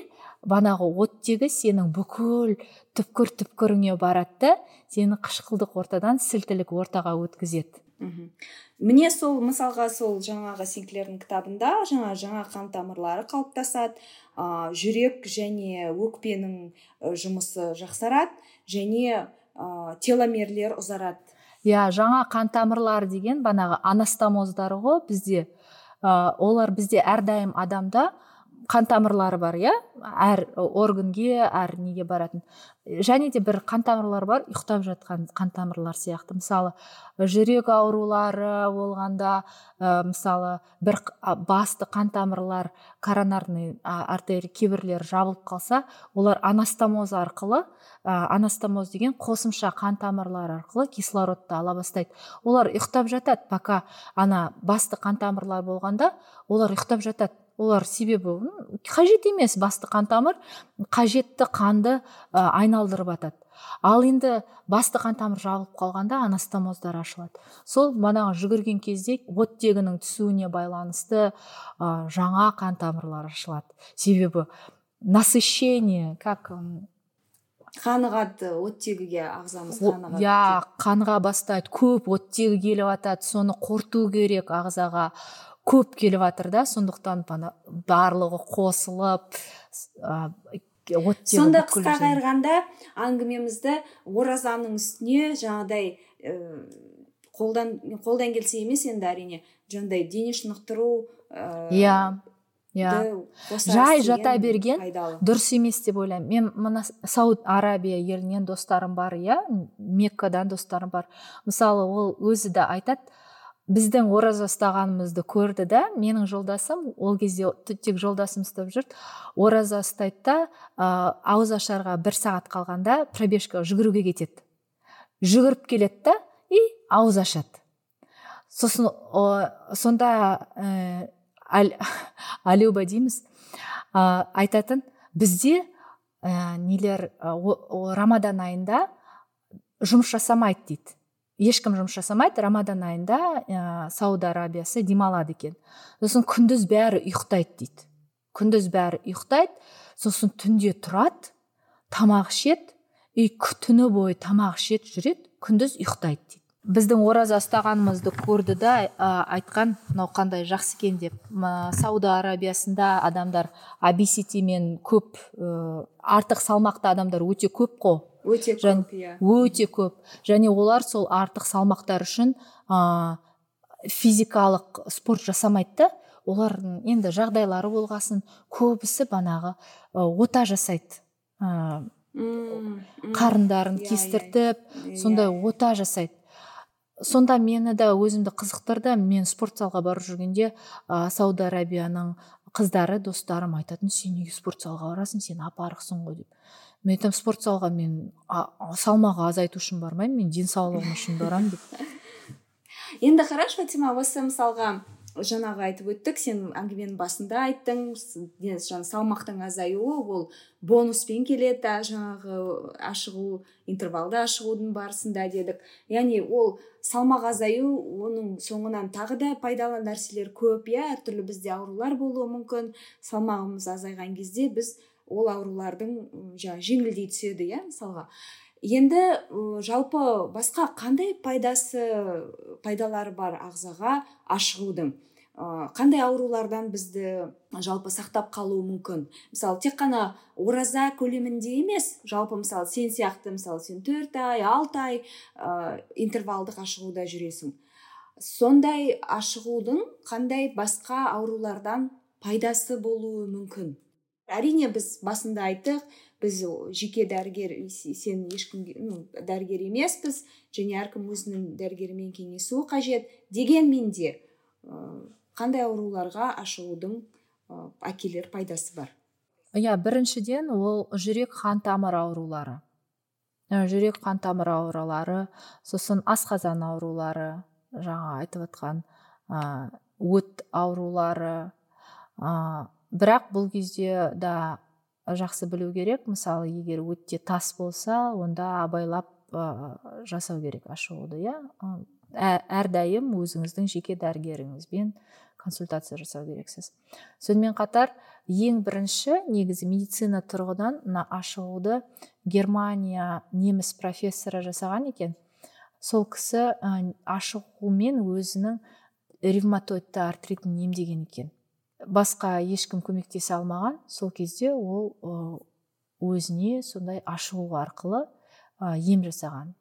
банағы оттегі сенің бүкіл түпкір түпкіріңе барады да сені қышқылдық ортадан сілтілік ортаға өткізеді. Мхм міне сол мысалға сол жаңағы синклердің кітабында жаңа жаңа қан тамырлары қалыптасады ә, жүрек және өкпенің жұмысы жақсарады. Және ә, теломерлер ұзарады. Иә жаңа қан тамырлары деген банағы анастомоздар ғой бізде. Ә, олар бізде әрдайым адамда қан тамырлары бар иә? Әр органге әр неге баратын. Және де бір қан тамырлар бар ұйықтап жатқан қан тамырлар сияқты. Мысалы жүрек аурулары болғанда ә, мысалы бір басты қан тамырлар коронарный артерия кейбірлері жабылып қалса олар анастомоз арқылы ә, анастомоз деген қосымша қан тамырлар арқылы кислородты ала бастайды. Олар ұйықтап жатады. Пока ана басты қан тамырлар болғанда олар ұйықтап жатады. Олар себебі қажет емес басты қан тамыр қажетті қанды ә, айналдырып атады. Ал енді басты қан тамыр жабылып қалғанда анастомоздар ашылады. Сол манағы жүгірген кезде оттегінің түсуіне байланысты ә, жаңа қан тамырлар ашылады. Себебі насыщение как қанығады оттегіге ағзамыз қанығады иә қаныға бастайды көп оттегі келіп жатады соны қорыту керек ағзаға. Көп келіп жатыр да сондықтан барлығы қосылып ә, сонда қысқа қайырғанда әңгімемізді оразаның үстіне жаңағыдай ә, қолдан қолдан келсе емес енді әрине жаңағыдай дене шынықтыру иә иә. жай жата берген дұрыс емес деп ойлаймын. Мен мына сауд арабия елінен достарым бар иә меккадан достарым бар. Мысалы ол өзі де айтады біздің ораза ұстағанымызды көрді да менің жолдасым ол кезде тек жолдасым ұстап жүрді. Ораза ұстайды да ә, ауыз ашарға бір сағат қалғанда пробежка жүгіруге кетеді. Жүгіріп келеді да и ауыз ашады. Сосын о, сонда ә, алюба дейміз ә, айтатын бізде ә, нелер ә, рамадан айында жұмыс жасамайды дейді. Ешкім жұмыс жасамайды рамадан айында ә, сауд арабиясы демалады екен. Сосын күндіз бәрі ұйықтайды дейді. Күндіз бәрі ұйықтайды сосын түнде тұрады тамақ ішеді и түні бойы тамақ ішеді жүреді күндіз ұйықтайды дейді. Біздің ораза ұстағанымызды көрді да ә, айтқан мынау қандай жақсы екен деп. Сауд арабиясында адамдар обеситимен көп ә, артық салмақты адамдар өте көп қой. Өте көп иә. өте көп. Және олар сол артық салмақтар үшін ә, физикалық спорт жасамайды да. Олардың енді жағдайлары болғасын көбісі банағы ә, ота жасайды. Ә, қарындарын иә, кестіртіп иә, сондай ота жасайды. Сонда мені да өзімді қызықтырды. Мен спорт залға барып жүргенде ә, сауд арабияның қыздары достарым айтатын сен неге спорт залға барасың? Сен апарықсың ғой деп. Мен айтамын спорт залға мен салмақ азайту үшін бармаймын мен денсаулығым үшін барамын деп. Енді қарашы фатима осы мысалға жаңағы айтып өттік сен әңгіменің басында айттың жаңа салмақтың азаюы ол бонуспен келеді жаңағы ашығу интервалды ашығудың барысында дедік. Яғни ол салмақ азаю оның соңынан тағы да пайдалы нәрселер көп иә әртүрлі бізде аурулар болуы мүмкін. Салмағымыз азайған кезде біз ол аурулардың жаңағы жеңілдей түседі иә мысалға. Енді жалпы басқа қандай пайдасы пайдалары бар ағзаға ашығудың? Қандай аурулардан бізді жалпы сақтап қалуы мүмкін? Мысалы тек қана ораза көлемінде емес. Жалпы мысалы сен сияқты мысалы сен төрт ай алты ай ә, интервалдық ашығуда жүресің. Сондай ашығудың қандай басқа аурулардан пайдасы болуы мүмкін? Әрине біз басында айттық біз жеке дәрігер сен ешкімге ну, дәрігер емеспіз және әркім өзінің дәрігерімен кеңесуі қажет дегенмен де қандай ауруларға ашылудың әкелер пайдасы бар? Иә біріншіден ол жүрек қан тамыр аурулары. Жүрек қан тамыр аурулары сосын асқазан аурулары жаңа айтып отқан өт аурулары ә, бірақ бұл кезде да жақсы білу керек. Мысалы егер өтте тас болса онда абайлап ә, жасау керек ашығуды иә? Әрдайым өзіңіздің жеке дәрігеріңізбен консультация жасау керексіз. Сонымен қатар ең бірінші негізі медицина тұрғыдан мына ашығуды германия неміс профессоры жасаған екен. Сол кісі ашығумен өзінің ревматоидты артритін емдеген екен. Басқа ешкім көмектесе алмаған. Сол кезде ол өзіне сондай ашығу арқылы ем жасаған.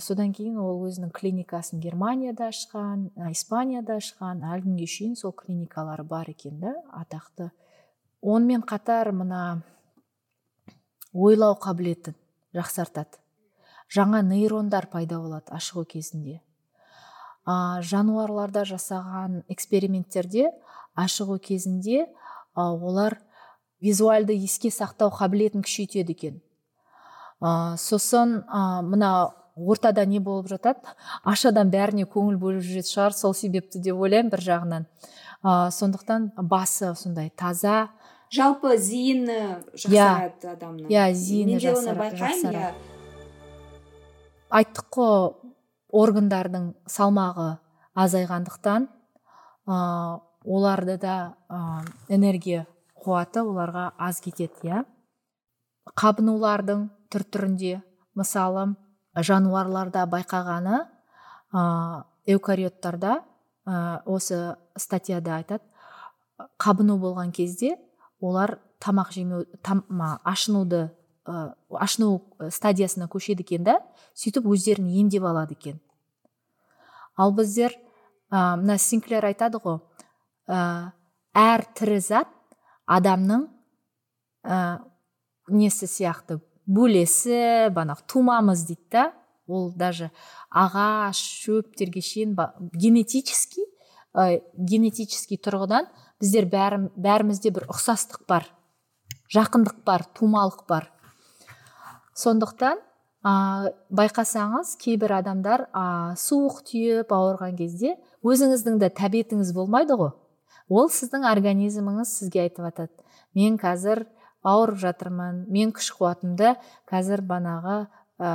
Содан кейін ол өзінің клиникасын германияда ашқан испанияда ашқан. Әлі күнге шейін сол клиникалары бар екен да. Атақты. Онымен қатар мына ойлау қабілетін жақсартады. Жаңа нейрондар пайда болады ашығу кезінде. Ә, жануарларда жасаған эксперименттерде ашығу кезінде олар визуальды еске сақтау қабілетін күшейтеді екен. Ә, сосын ә, мына ортада не болып жатады? Аш адам бәріне көңіл бөліп жүретін шығар сол себепті деп ойлаймын бір жағынан. Ә, сондықтан басы сондай таза. Жалпы зейіні жақсарады адамның. Иә зейіні байқаймын иә. Айттық қой органдардың салмағы азайғандықтан ә, оларды да ә, энергия қуаты оларға аз кетеді иә. Қабынулардың түр түрінде мысалы жануарларда байқағаны ә, эукариоттарда ә, осы статьяда айтады. Қабыну болған кезде олар тамақ жемеу ашынуды ә, ашыну стадиясына көшеді екен да сөйтіп өздерін емдеп алады екен. Ал біздер ә, мына синклер айтады ғой ә, әр тірі зат адамның ә, несі сияқты бөлесі банағы тумамыз дейді да. Ол даже ағаш шөптерге шейін генетический ә, генетический тұрғыдан біздер бәрі, бәрімізде бір ұқсастық бар жақындық бар тумалық бар. Сондықтан ә, байқасаңыз кейбір адамдар ә, суық тиіп ауырған кезде өзіңіздің де тәбетіңіз болмайды ғой. Ол сіздің организміңіз сізге айтып жатады мен қазір ауырып жатырмын мен күш қуатымды қазір банағы ә,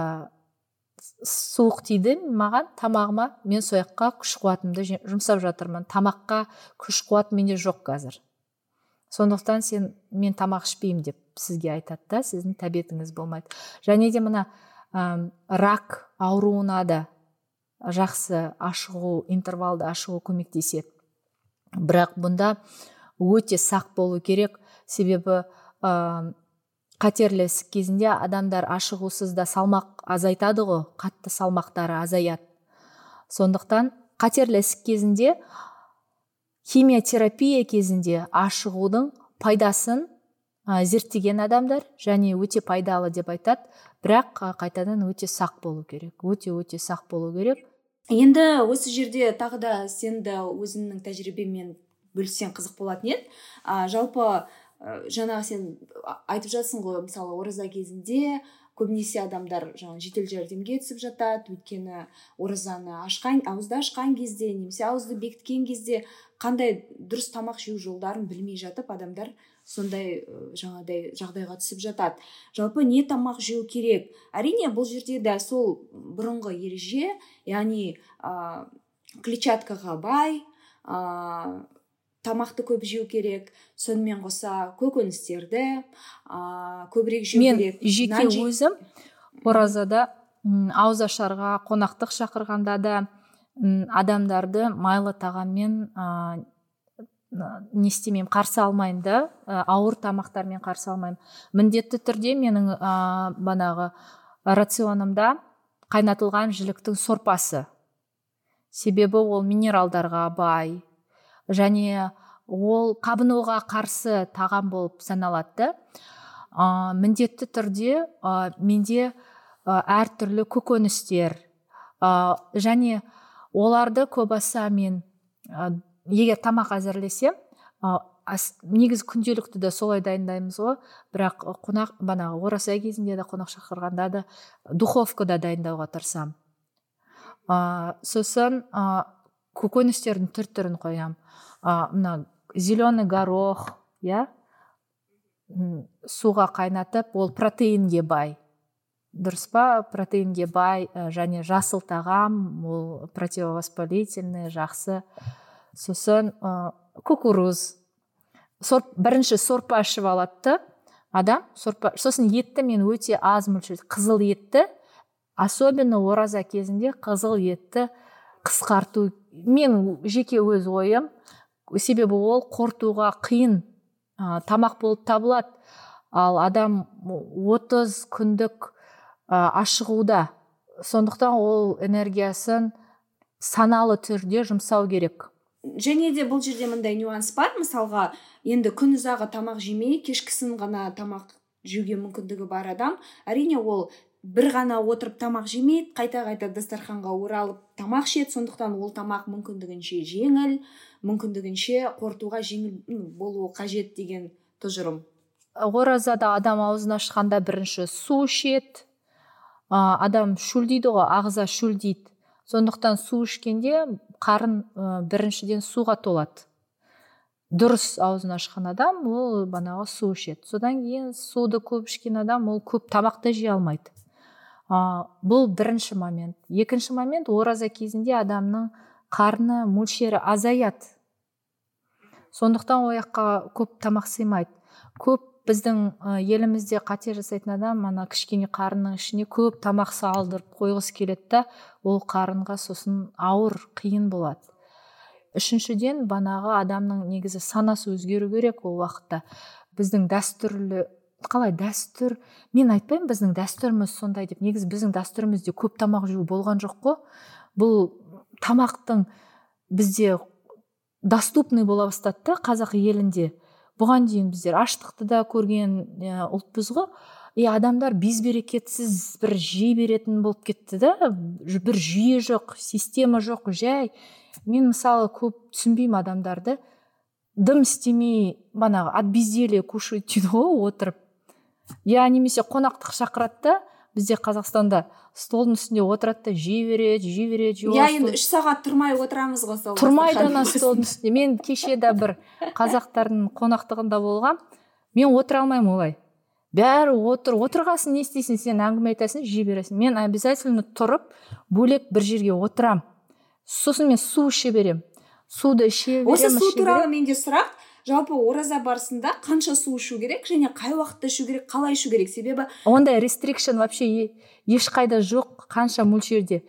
суық тиді маған тамағыма мен сол жаққа күш қуатымды жұмсап жатырмын тамаққа күш қуат менде жоқ қазір сондықтан сен мен тамақ ішпеймін деп сізге айтады да сіздің тәбетіңіз болмайды. Және де мына ә, рак ауруына да жақсы ашығу интервалды ашығу көмектеседі. Бірақ бұнда өте сақ болу керек. Себебі ә, қатерлі ісік кезінде адамдар ашығусыз да салмақ азайтады ғой қатты салмақтары азаяды. Сондықтан қатерлі ісік кезінде химиотерапия кезінде ашығудың пайдасын ә, зерттеген адамдар және өте пайдалы деп айтады. Бірақ қайтадан өте сақ болу керек өте өте сақ болу керек. Енді осы жерде тағы да сен де өзіңнің тәжірибеңмен бөліссең қызық болатын еді. Ә, жалпы ә, сен айтып жатсың ғой мысалы ораза кезінде көбінесе адамдар жаңағы жедел жәрдемге түсіп жатады. Өйткені оразаны ашқан ауызды ашқан кезде немесе ауызды бекіткен кезде қандай дұрыс тамақ жеу жолдарын білмей жатып адамдар сондай жаңағыдай жағдайға түсіп жатады. Жалпы не тамақ жеу керек? Әрине бұл жерде де сол бұрынғы ереже яғни ә, клетчаткаға бай ә, тамақты көп жеу керек сонымен қоса көкөністерді ә, көбірек жеу мен керек. жеке өзім оразада ауызашарға қонақтық шақырғанда да адамдарды майлы тағаммен ә, не істемеймін қарсы алмаймын да ауыр тамақтармен қарсы алмаймын міндетті түрде менің ә, банағы рационымда қайнатылған жіліктің сорпасы. Себебі ол минералдарға бай. Және ол қабынуға қарсы тағам болып саналады. Ә, міндетті түрде ә, менде ә, әртүрлі көкөністер ә, және оларды көбаса мен ә, егер тамақ әзірлесем ә, негізі күнделікті де солай дайындаймыз ғой. Бірақ қонақ банағы ораза кезінде де қонақ шақырғанда да духовкада дайындауға тырысамын. Ә, сосын ә, көкөністердің түр түрін қоямын ә, мына зеленый горох иә суға қайнатып ол протеинге бай. Дұрыс па? Протеинге бай ә, және жасыл тағам ол противовоспалительный жақсы. Сосын ә, кукуруз. Сор, бірінші сорпа ішіп алады. Адам сорпа сосын етті мен өте аз мөлшерде қызыл етті. Особенно ораза кезінде қызыл етті қысқарту. Мен жеке өз ойым себебі ол қортуға қиын ә, тамақ болып табылады. Ал адам 30 күндік ашығуда. Сондықтан ол энергиясын саналы түрде жұмсау керек. Және де бұл жерде мындай нюанс бар. Мысалға енді күн ұзағы тамақ жемей кешкісін ғана тамақ жеуге мүмкіндігі бар адам. Әрине ол бір ғана отырып тамақ жемейді қайта қайта дастарханға оралып тамақ ішеді. Сондықтан ол тамақ мүмкіндігінше жеңіл мүмкіндігінше қорытуға жеңіл болуы қажет деген тұжырым. Оразада адам аузын ашқанда бірінші су ішеді адам шөлдейді ғой ағза шөлдейді сондықтан су ішкенде қарын біріншіден суға толады. Дұрыс аузын ашқан адам ол банағы су ішеді. Содан кейін суды көп ішкен адам ол көп тамақ та жей алмайды. Ә, бұл бірінші момент. Екінші момент ораза кезінде адамның қарны мөлшері азаяды. Сондықтан ол көп тамақ сыймайды. Көп біздің елімізде қате жасайтын адам ана кішкене қарынның ішіне көп тамақ салдырып қойғысы келеді да ол қарынға сосын ауыр қиын болады. Үшіншіден банағы адамның негізі санасы өзгеру керек ол уақытта. Біздің дәстүрлі қалай дәстүр? Мен айтпаймын біздің дәстүріміз сондай деп. Негізі біздің дәстүрімізде көп тамақ жеу болған жоқ қой. Бұл тамақтың бізде доступный бола бастады да қазақ елінде. Бұған дейін біздер аштықты да көрген ұлтпыз ғой. И адамдар безберекетсіз бір жей беретін болып кетті да. Бір жүйе жоқ система жоқ жай мен мысалы көп түсінбеймін адамдарды. Дым істемей банағы от безделия кушать дейді ғой отырып. Я немесе қонақтық шақырады да бізде қазақстанда столдың үстінде отырады да жей береді жей береді иә енді үш сағат тұрмай отырамыз ғой сол тұрмайды ана столдың үстінде. Мен кеше де бір қазақтардың қонақтығында болғам. Мен отыра алмаймын олай. Бәрі отыр. Отырғасын не істейсің сен? Әңгіме айтасың жей бересің. Мен обязательно тұрып бөлек бір жерге отырам. Сосын мен су іше беремін суды іше беремін осы су туралы менде сұрақ. Жалпы ораза барысында қанша су ішу керек және қай уақытта ішу керек қалай ішу керек? Себебі ондай рестрикшн вообще ешқайда жоқ қанша мөлшерде.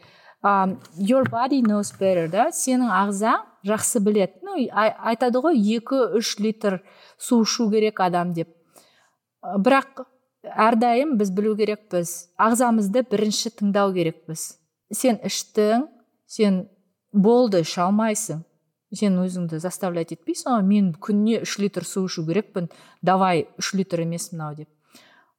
Um, your body knows better да? Сенің ағзаң жақсы білет. ну айтады ғой екі үш литр су ішу керек адам деп. Бірақ әрдайым біз білу керекпіз. Ағзамызды бірінші тыңдау керекпіз. Сен іштің сен болды іше алмайсың. Сен өзіңді заставлять етпейсің ғой мен күніне үш литр су ішу керекпін давай үш литр емес мынау деп.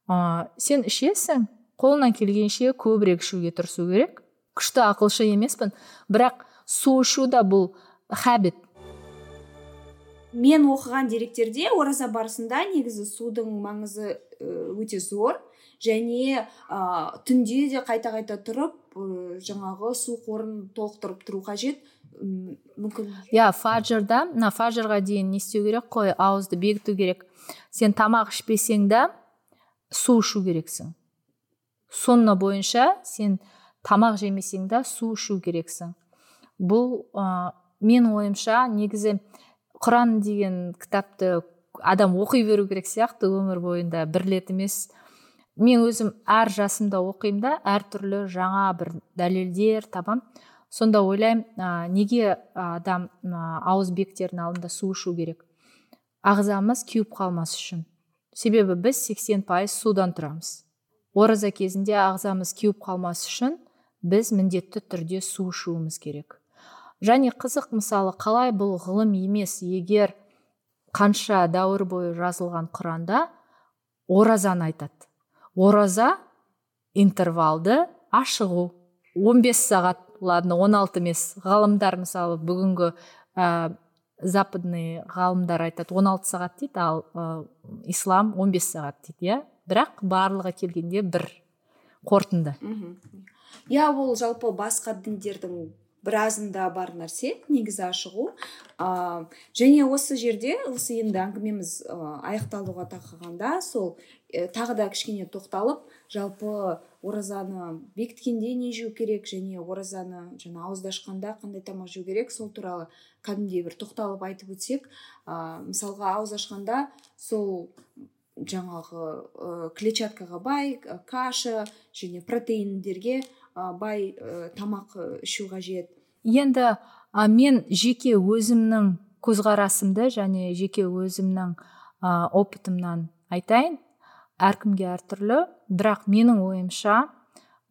Ә, сен ішесің қолынан келгенше көбірек ішуге тырысу керек. Күшті ақылшы емеспін бірақ су ішу да бұл хабит. Мен оқыған деректерде ораза барысында негізі судың маңызы өте зор. Және ә, түнде де қайта қайта тұрып ә, жаңағы су қорын толықтырып тұру қажет. Мүмкін иә фаджрда мына фаджрға дейін не істеу керек? Қой ауызды бекіту керек. Сен тамақ ішпесең да су ішу керексің. Сонна бойынша сен тамақ жемесең да су ішу керексің. Бұл ә, мен ойымша негізі құран деген кітапты адам оқи беру керек сияқты өмір бойында бір рет емес. Мен өзім әр жасымда оқимын да әртүрлі жаңа бір дәлелдер табам. Сонда ойлаймын ә, неге адам ә, ауыз бектердің алдында су ішу керек? Ағзамыз кеуіп қалмас үшін. Себебі біз 80 пайыз судан тұрамыз. Ораза кезінде ағзамыз кеуіп қалмас үшін біз міндетті түрде су ішуіміз керек. Және қызық мысалы қалай бұл ғылым емес егер қанша дәуір бойы жазылған құранда оразаны айтады. Ораза интервалды ашығу. 15 сағат ладно 16 емес. Ғалымдар мысалы бүгінгі ә, западный ғалымдар айтады 16 сағат дейді ал ә, ислам 15 сағат дейді иә? Бірақ барлығы келгенде бір қорытынды. Иә ол жалпы басқа діндердің біразында бар нәрсе негізі ашығу. Ә, және осы жерде осы енді әңгімеміз ә, аяқталуға тақағанда сол ә, тағы да кішкене тоқталып жалпы оразаны бекіткенде не жеу керек және оразаны жаңа ауызды ашқанда қандай тамақ жеу керек сол туралы кәдімгідей бір тоқталып айтып өтсек ә, мысалға ауыз ашқанда сол жаңағы ә, клетчаткаға бай каша және протеиндерге ә, бай ә, тамақ ішу қажет. Енді а, мен жеке өзімнің көзқарасымды және жеке өзімнің ә, опытымнан айтайын. Әркімге әртүрлі. Бірақ менің ойымша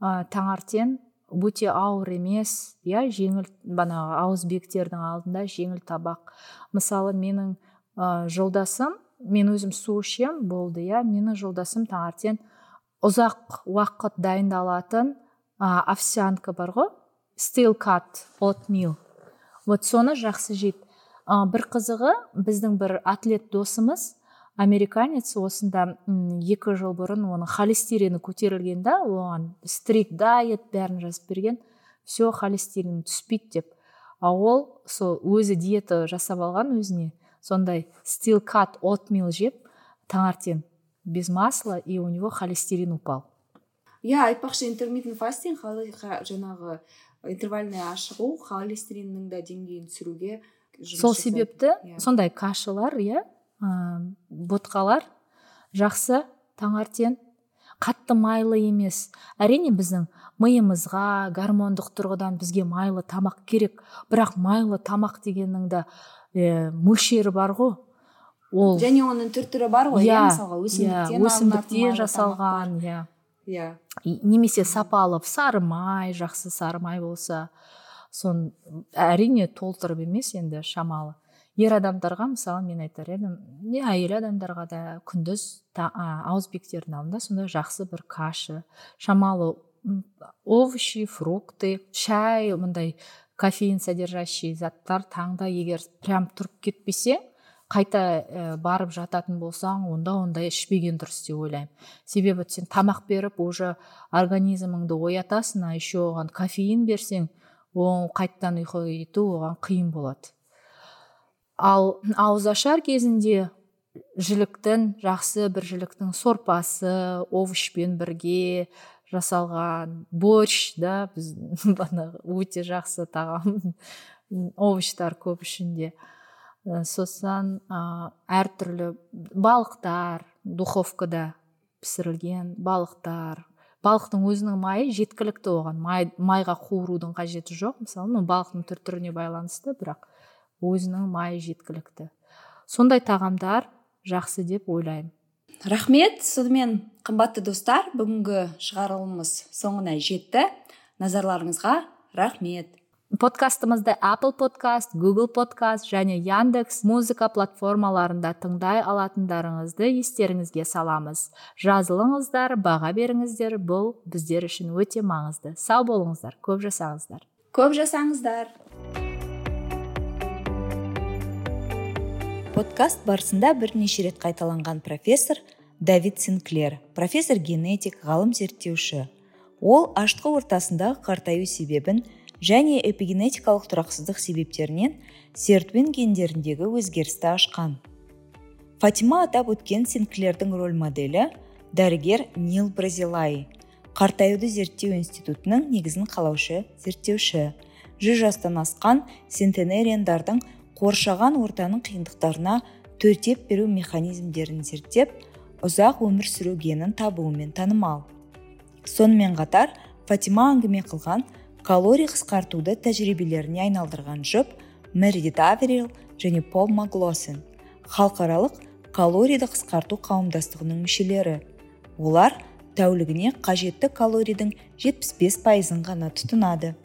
ә, таңертең өте ауыр емес иә жеңіл бағанағы ауызбектердің алдында жеңіл табақ. Мысалы менің ә, жолдасым мен өзім су ішемін болды иә. Менің жолдасым таңертең ұзақ уақыт дайындалатын ә, овсянка бар ғой. Стил кат отмил вот соны жақсы жейді. Ә, бір қызығы біздің бір атлет досымыз американец осында екі жыл бұрын оның холестерині көтерілген да оған стрик дайет бәрін жазып берген. Все холестерин түспейді деп. А ол сол өзі диета жасап алған өзіне. Сондай стил кат отмил жеп таңертең без масла и у него холестерин упал. Иә айтпақшы интермитент фастинг жаңағы интервальный ашығу холестериннің да деңгейін түсіруге сол себепті yeah. Иә. сондай кашалар иә ботқалар жақсы таңертең қатты майлы емес. Әрине біздің миымызға гормондық тұрғыдан бізге майлы тамақ керек. Бірақ майлы тамақ дегеннің де ә, мөлшері бар ғой. Ол және оның түр түрі бар ғой иә мысалға өсімдіктен, yeah, өсімдіктен жасалған иә. Иә. Немесе сапалы сары май жақсы сары май болса сон әрине толтырып емес енді шамалы. Ер адамдарға мысалы мен айтар едім не әйел адамдарға да күндіз та, ауызбектердің алдында сондай жақсы бір каша шамалы овощи фрукты шай мындай кофеин содержащий заттар таңда егер прям тұрып кетпесе қайта ә, барып жататын болсаң онда ондай ішпеген дұрыс деп ойлаймын. Себебі сен тамақ беріп уже организміңді оятасың а еще оған кофеин берсең ол қайтадан ұйқыға кету оған қиын болады. Ал ауызашар кезінде жіліктің жақсы бір жіліктің сорпасы овощпен бірге жасалған борщ да біз өте жақсы тағам овощтар көп ішінде. Ә, сосын ә, әртүрлі балықтар духовкада пісірілген балықтар. Балықтың өзінің майы жеткілікті оған. Май, майға қуырудың қажеті жоқ. Мысалы ну балықтың түр түріне байланысты бірақ өзінің майы жеткілікті. Сондай тағамдар жақсы деп ойлаймын. Рахмет. Сонымен қымбатты достар бүгінгі шығарылымымыз соңына жетті. Назарларыңызға рахмет. Подкастымызды apple podcast google podcast және яндекс музыка платформаларында тыңдай алатындарыңызды естеріңізге саламыз. Жазылыңыздар баға беріңіздер. Бұл біздер үшін өте маңызды. Сау болыңыздар көп жасаңыздар. Көп жасаңыздар. Подкаст барысында бірнеше рет қайталанған профессор давид синклер профессор генетик ғалым зерттеуші. Ол аштық ортасындағы қартаю себебін және эпигенетикалық тұрақсыздық себептерінен сертуин гендеріндегі өзгерісті ашқан. Фатима атап өткен синклердің роль моделі дәрігер нил бразилай. Қартаюды зерттеу институтының негізін қалаушы зерттеуші. Жүз жастан асқан сентенериандардың қоршаған ортаның қиындықтарына төтеп беру механизмдерін зерттеп ұзақ өмір сүру генін табуымен танымал. Сонымен қатар фатима әңгіме қылған калорий қысқартуды тәжірибелеріне айналдырған жұп мэридит аверил және пол маглосен халықаралық калорийді қысқарту қауымдастығының мүшелері. Олар тәулігіне қажетті калорийдің 75 пайызын ғана тұтынады.